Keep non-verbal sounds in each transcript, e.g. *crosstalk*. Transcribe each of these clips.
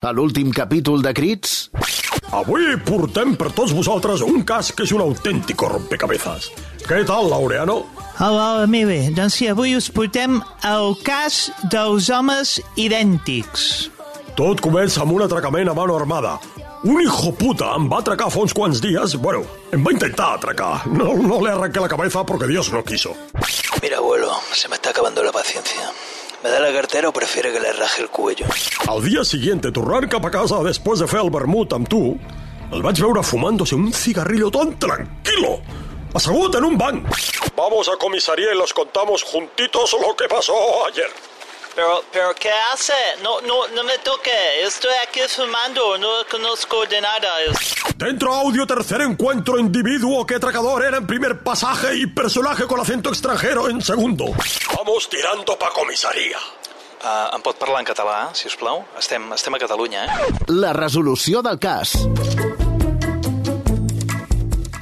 A l'últim capítol de Crits... Avui portem per tots vosaltres un cas que és un autèntic rompecabezas. Què tal, Laureano? Hola, hola, mire, doncs sí, avui us portem el cas dels homes idèntics. Tot comença amb un atracament a mano armada. Un hijo puta em va atracar fa uns quants dies. Bueno, em va intentar atracar. No, no le arranqué la cabeza porque Dios no quiso. Mira, abuelo, se me está acabando la paciencia. ¿Me da la cartera o prefiere que le raje el cuello? Al dia siguiente, tornant cap a casa després de fer el vermut amb tu, el vaig veure fumándose un cigarrillo tan tranquilo, assegut en un banc. Vamos a comisaría y los contamos juntitos lo que pasó ayer. Pero, pero, ¿qué hace? No, no, no me toque. Estoy aquí fumando, no conozco de nada. Dentro audio tercer encuentro, individuo que atracador era en primer pasaje y personaje con acento extranjero en segundo. Vamos tirando pa comisaría. Uh, em pot parlar en català, si us plau? Estem, estem a Catalunya, eh? La resolució del cas.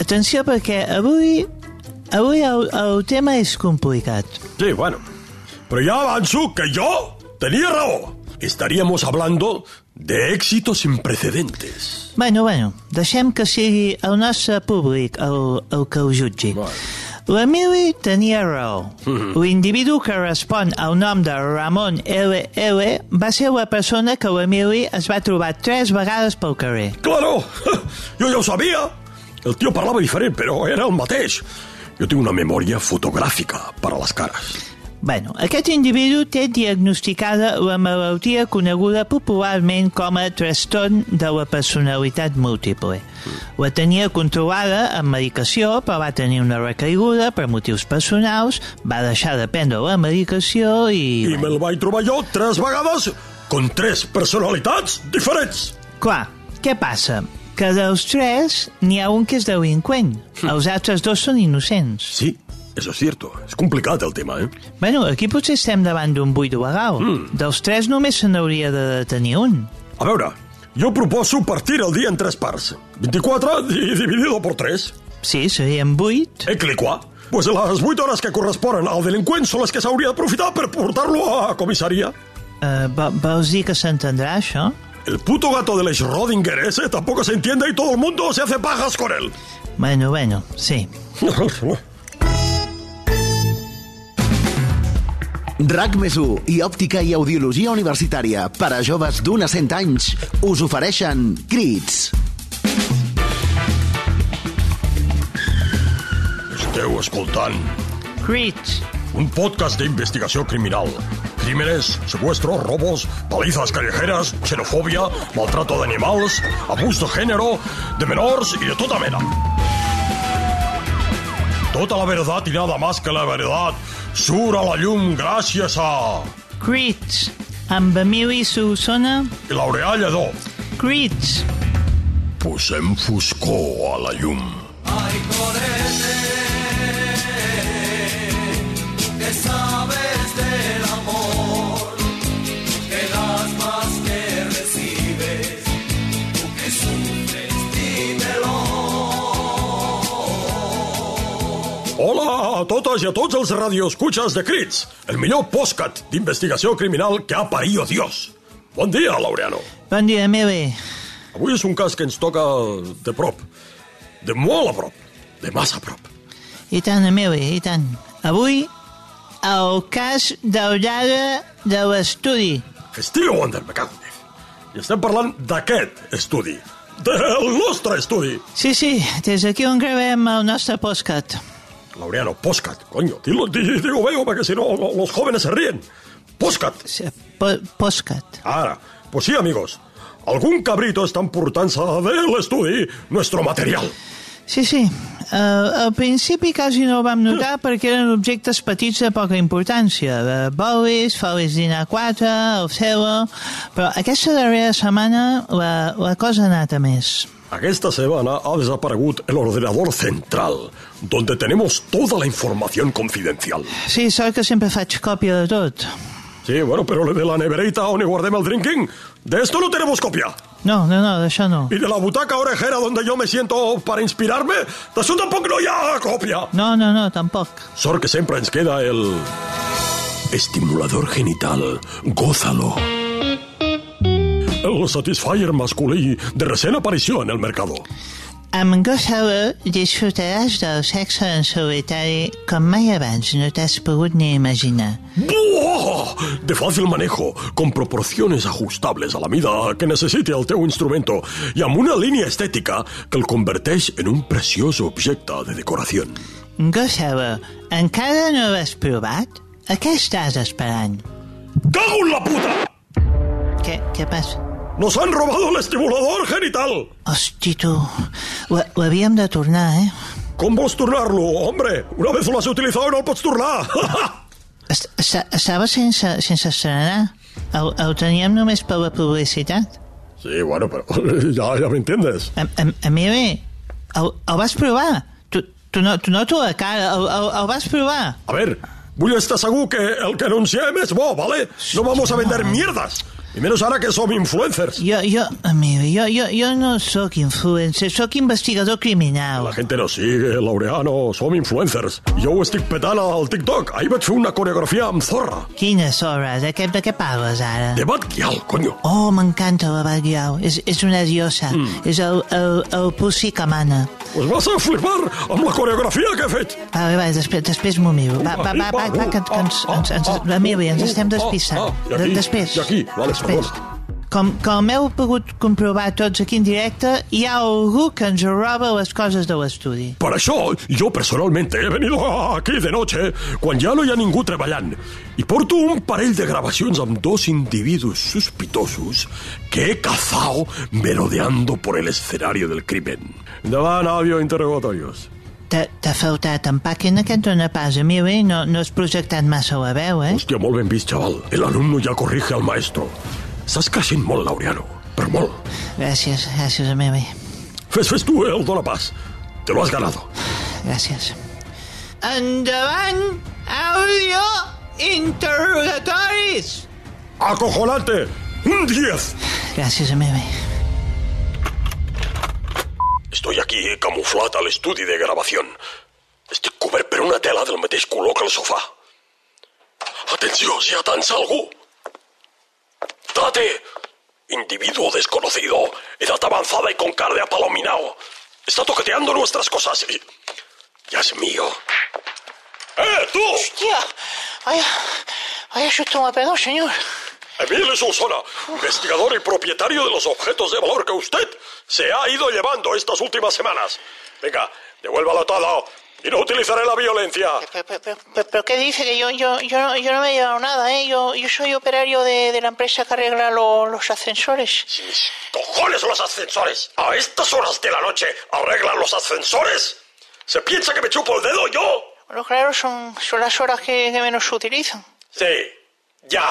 Atenció, perquè avui... Avui el, el tema és complicat. Sí, bueno. Pero ya avanzo que yo tenía raó. Estaríamos hablando de éxitos sin precedentes. Bueno, bueno, deixem que sigui el nostre públic el, el que ho jutgi. Bueno. L'Emili tenia raó. L'individu que respon al nom de Ramon L.L. va ser la persona que l'Emili es va trobar tres vegades pel carrer. Claro, *laughs* yo ya lo sabía. El tío parlava diferent, però era el mateix. Jo tinc una memòria fotogràfica per a les cares. Bueno, aquest individu té diagnosticada la malaltia coneguda popularment com a trastorn de la personalitat múltiple. La tenia controlada amb medicació, però va tenir una recaiguda per motius personals, va deixar de prendre la medicació i... I me'l vaig trobar jo tres vegades con tres personalitats diferents. Clar, què passa? Que dels tres n'hi ha un que és delinqüent. Els altres dos són innocents. Sí, eso es cierto. És complicat el tema, eh? Bueno, aquí potser estem davant d'un buit legal. Mm. Dels tres només se n'hauria de detenir un. A veure, jo proposo partir el dia en tres parts. 24 di- dividido por 3. Sí, serien vuit. Eclicua. Pues les 8 hores que corresponen al delinqüent són les que s'hauria d'aprofitar per portar-lo a comissaria. Uh, vols dir que s'entendrà, això? El puto gato del Schrödinger ese tampoco se entiende y todo el mundo se hace pajas con él. Bueno, bueno, sí. *laughs* RAC més i òptica i audiologia universitària per a joves d'un a 100 anys us ofereixen Crits. Esteu escoltant Crits. un podcast d'investigació criminal. Crímenes, secuestros, robos, palizas callejeras, xenofòbia, maltrato d'animals, abús de género, de menors i de tota mena. Tota la verdad y nada más que la verdad surt a la llum gràcies a Crits. Amb Emili Solsona. Laureà Lledó. Crits. Posem foscor a la llum. Hola a totes i a tots els radioescuchas de Crits, el millor postcat d'investigació criminal que ha parido Dios. Bon dia, Laureano. Bon dia, Emili. Avui és un cas que ens toca de prop, de molt a prop, de massa a prop. I tant, Emili, i tant. Avui, el cas lladre de l'estudi. Estiu Wonder, me cago. I estem parlant d'aquest estudi, del nostre estudi. Sí, sí, des d'aquí on gravem el nostre postcat. Laureano, postcat, coño, dilo, di- digo veo, porque si no lo- los jóvenes se ríen. Postcat. Sí, Po postcat. Ara, pues sí, amigos. Algun cabrito està emportant-se de l'estudi nuestro material. Sí, sí. Uh, al principi quasi no ho vam notar perquè eren objectes petits de poca importància. De bolis, folis dinar 4, el celo... Però aquesta darrera setmana la, la cosa ha anat a més. Aquesta semana ha desaparegut el ordenador central, donde tenemos toda la información confidencial. Sí, sort que sempre faig còpia de tot. Sí, bueno, pero de la neverita on guardem el drinking, de esto no tenemos copia. No, no, no, d'això no. Y de la butaca orejera donde yo me siento para inspirarme, de eso tampoc no hi ha còpia. No, no, no, tampoc. Sort que sempre ens queda el... Estimulador genital. Gózalo. El Satisfyer masculí de recent aparició en el mercado. Amb Gossawer disfrutaràs del sexe en solitari com mai abans no t'has pogut ni imaginar. ¡Buah! De fácil manejo, con proporciones ajustables a la mida que necessiti el teu instrumento i amb una línia estètica que el converteix en un preciós objecte de decoració. Gossawer, encara no l'has provat? A què estàs esperant? ¡Cago en la puta! Què, què passa? ¡Nos han robado el estimulador genital! Hosti, tu, ho, ho havíem de tornar, eh? Com vols tornar-lo, hombre? Una vez lo has utilizado no el pots tornar! *laughs* Est esta- estava sense, sense estrenar. El, el teníem només per la publicitat. sí, bueno, pero ya, *laughs* ya me entiendes. A, a, a mi bé, el, el vas provar. Tu, tu, no, tu noto la cara, el, el, el vas provar. A ver, vull estar segur que el que anunciem és bo, ¿vale? No vamos a vender mierdas. Y menos ahora que som influencers. Jo, jo, a mi bé, jo, jo, jo no sóc influencer, sóc investigador criminal. La gente nos sigue, Laureano, som influencers. Jo ho estic petant al TikTok. Ahir vaig fer una coreografia amb zorra. Quines hores? De què, de què parles ara? De Batguial, coño. Oh, m'encanta la Batgirl. És, és una diosa. Mm. És el, el, el pussy que mana. Pues vas a flipar amb la coreografia que he fet. Va, va, va després, després m'ho miro. Va, va, va, va, va, que, que ens, ens, ens, Emili, ens estem despistant. Ah, i aquí, Després. i aquí, vale, després. perdona. Com, com heu pogut comprovar tots aquí en directe, hi ha algú que ens roba les coses de l'estudi. Per això, jo personalmente he venido aquí de noche quan ja no hi ha ningú treballant i porto un parell de gravacions amb dos individus sospitosos que he cazado merodeando por el escenario del crimen. Endavant, audio interrogatorios. T'ha faltat empaque en aquest pas, Emili, no, no has projectat massa la veu, eh? Hòstia, molt ben vist, xaval. El alumno ja corrige al maestro. Estàs creixent molt, Laureano, però molt. Gràcies, gràcies, Emili. Fes, fes tu el dona pas. Te lo has ganado. Gràcies. Endavant, àudio, interrogatoris! ¡Acojonante! ¡Un 10! Gràcies, Emili. Estoy aquí camuflat a l'estudi de gravació. Estic cobert per una tela del mateix color que el sofà. Atenció, si atansa algú. Trate. Individuo desconocido, edad avanzada y con cara de apalominado. Está toqueteando nuestras cosas y... Ya es mío. ¡Eh, tú! Tía, vaya, vaya susto me pegó, señor. Emile Solsona, investigador y propietario de los objetos de valor que usted se ha ido llevando estas últimas semanas. Venga, devuélvalo todo y no utilizaré la violencia. Pero, pero- pero- pero ¿qué dice? Que yo, yo, yo, no, yo no me he llevado nada, ¿eh? Yo, yo soy operario de, de la empresa que arregla lo- los ascensores. Si mis cojones los ascensores a estas horas de la noche arreglan los ascensores. ¿Se piensa que me chupo el dedo yo? Bueno, claro, son, son las horas que, que menos se utilizan. Sí, ya.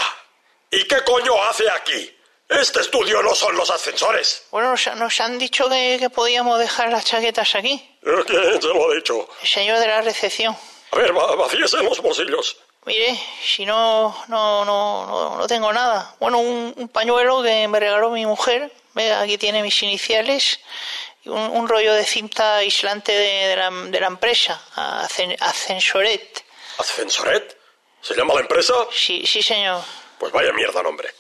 ¿Y qué coño hace aquí? Este estudio no son los ascensores. Bueno, nos, nos han dicho que, que podíamos dejar las chaquetas aquí. ¿Eh? ¿Quién se lo ha dicho? El señor de la recepción. A ver, va- vacíese los bolsillos. Mire, si no, no, no, no, no tengo nada. Bueno, un, un pañuelo que me regaló mi mujer. Aquí tiene mis iniciales. Y un, un rollo de cinta aislante de, de la, de la empresa, Ascen- Ascensoret. ¿Ascensoret? ¿Se llama la empresa? Sí, sí, señor. Pues vaya mierda, nombre.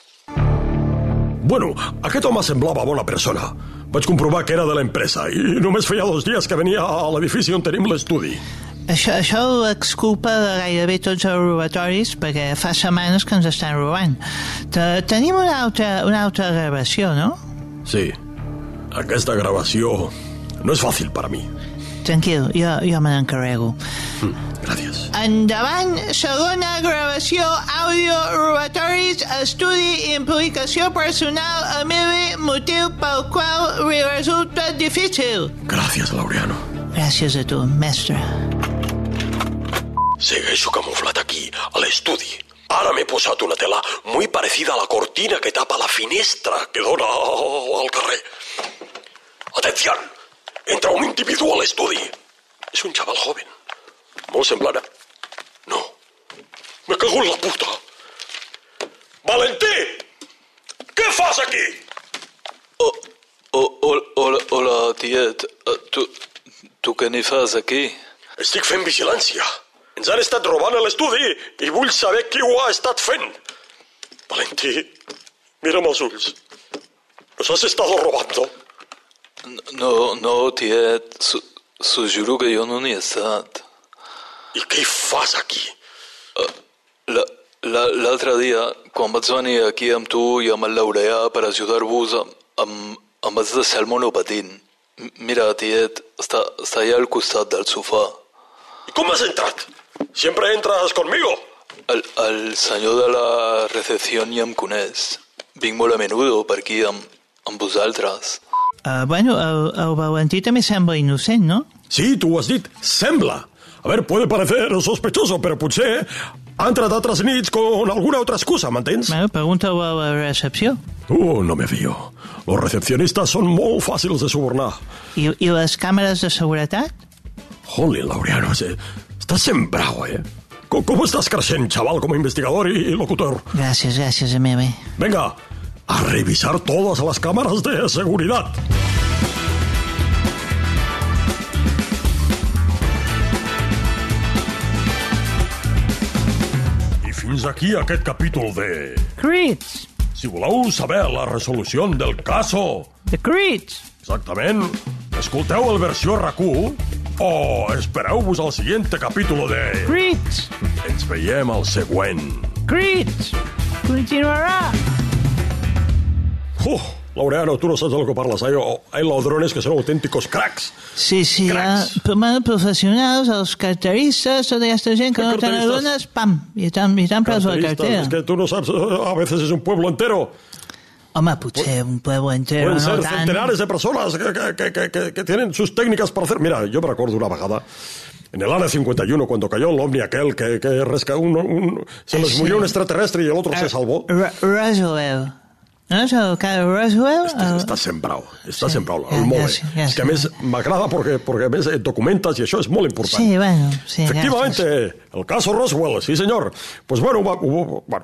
Bueno, aquest home semblava bona persona. Vaig comprovar que era de l'empresa i només feia dos dies que venia a l'edifici on tenim l'estudi. Això, això ho exculpa de gairebé tots els robatoris perquè fa setmanes que ens estan robant. Te, tenim una altra, una altra gravació, no? Sí, aquesta gravació no és fàcil per a mi. Tranquil, jo, jo me n'encarrego. Gràcies. Endavant, segona gravació, àudio, robatoris, estudi, implicació personal, Emili, motiu pel qual li resulta difícil. Gràcies, Laureano. Gràcies a tu, mestre. Segueixo camuflat aquí, a l'estudi. Ara m'he posat una tela muy parecida a la cortina que tapa la finestra que dona al carrer. Atención! Entra un individu a l'estudi. És un xaval joven. Molt semblant a... No. Me cago en la puta. Valentí! Què fas aquí? Oh, oh, hol- hola, hola, tiet. Eh, Tu, tu què n'hi fas aquí? Estic fent vigilància. Ens han estat robant a l'estudi i vull saber qui ho ha estat fent. Valentí, mira'm els ulls. ¿Nos has estado robando? No, no, tiet, s'ho juro que jo no n'hi he estat. I què hi fas aquí? La- la- L'altre dia, quan vaig venir aquí amb tu i amb el Laureà per ajudar-vos, em, em, em vaig deixar el monopatint. Mira, tiet, està, està allà al costat del sofà. ¿Y cómo has entrado? Siempre entras conmigo. El, el senyor de la recepció ja em coneix. Vinc molt a menudo per aquí amb, amb vosaltres. Uh, bueno, el, el Valentí també sembla innocent, no? Sí, tu ho has dit. Sembla. A ver, puede parecer sospechoso, pero potser ha entrat altres nits con alguna otra excusa, m'entens? Bueno, pregunta-ho a la recepció. Uh, no me fío. Los recepcionistas son molt fàcils de subornar. I, I les càmeres de seguretat? Holy, Laureano, eh, estás sembrado, eh? Co- ¿Cómo estás creixent, chaval, como investigador y locutor? Gràcies, gràcies, a mi. Venga, a revisar todas las cámaras de seguridad. I aquí aquest capítol de... Crits! Si voleu saber la resolució del caso, The Crits! exactament, escolteu el versió RAC1 o espereu-vos al següent capítol de... Crits! Ens veiem al següent. Crits! Continuarà! Uf, Laureano, tú no sabes de lo que parlas. Hay, hay ladrones que son auténticos cracks. Sí, sí, hi ha Cracs. bueno, professionals, els carteristes, tota aquesta gent que no carteristes? dones, pam, i t'han i t'han pres la Carteristas, cartera. Es que tú no sabes, a veces es un pueblo entero. Home, potser un pueblo entero, Pueden no ser tant. centenares de personas que, que- que- que- tienen sus técnicas para hacer. Mira, yo me recuerdo una vagada. En el área 51, cuando cayó el ovni aquel, que, resca- un- un- se les murió un extraterrestre y el otro Ah, se salvó. Ro- Roswell. No el cas de Roswell? Està, El- està Sí, ja, molt bé. és que a més m'agrada perquè, perquè a més documentes i això és molt important. Sí, bueno, sí, Efectivamente, el caso Roswell, sí señor. Pues bueno, hubo- hubo- bueno,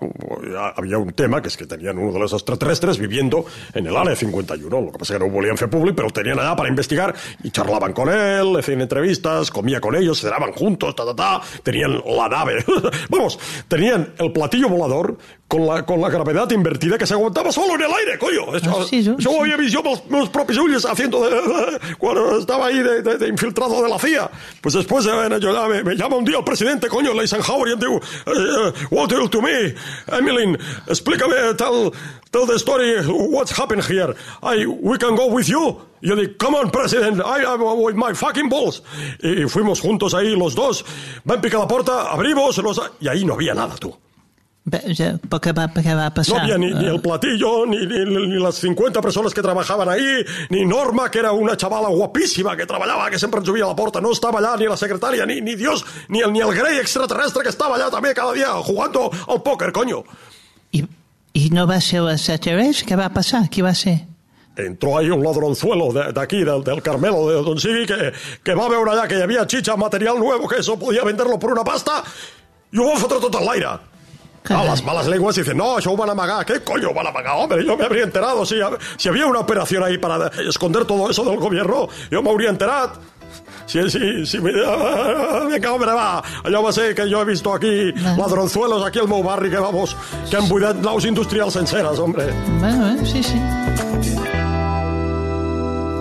había un tema que es que tenían uno de los extraterrestres viviendo en el área 51. Lo que pasa es que no volvían hacer público, pero tenían allá para investigar y charlaban con él, le hacían entrevistas, comía con ellos, cenaban juntos, ta, ta, ta. Tenían la nave. *laughs* Vamos, tenían el platillo volador con la, con la gravedad invertida que se aguantaba solo en el aire, coño. Eso, Ah, sí, sí, eso sí. había visto yo los, los propios ulles haciendo de, de- cuando estaba ahí de, de- infiltrado de la CIA. Pues después eh, yo, me, me llama un día el presidente, coño, Eisenhower, y diu, eh, what will to me, Emmeline, explícame, tell, tell the story, what's happened here. I, we can go with you. Yo digo, come on, president, I am with my fucking balls. Y fuimos juntos ahí los dos, van picar la puerta, abrimos, los, y ahí no había nada, tú. Bé, ja, però què va, què va No passar? había ni, ni el platillo, ni, ni, ni las 50 personas que trabajaban ahí, ni Norma, que era una chavala guapísima que trabajaba, que siempre ens subía a la puerta. No estaba allá ni la secretaria, ni, ni Dios, ni el, ni el Grey extraterrestre que estaba allá también cada día jugando al póker, coño. I, I no va ser l'extraterrestre? Què va passar? Qui va ser? Entró ahí un ladronzuelo de, de aquí, del, del Carmelo, de Don Sigui, que, que va a veure allá que hi havia chicha, material nuevo, que eso podía venderlo por una pasta, i ho va fotre tot en l'aire. A Carai. las malas lenguas dicen, no, ho van amagar. ¿Qué coño van a amagar? Hombre, yo me habría enterado. Si, si había una operación ahí para esconder todo eso del gobierno, yo me habría enterado. Sí, sí, sí. Venga, hombre, va. Allò va ser que jo he visto aquí ladronzuelos aquí al meu barri que, vamos, que han buidat naus industrials senceres, hombre. Bueno, eh, sí, sí.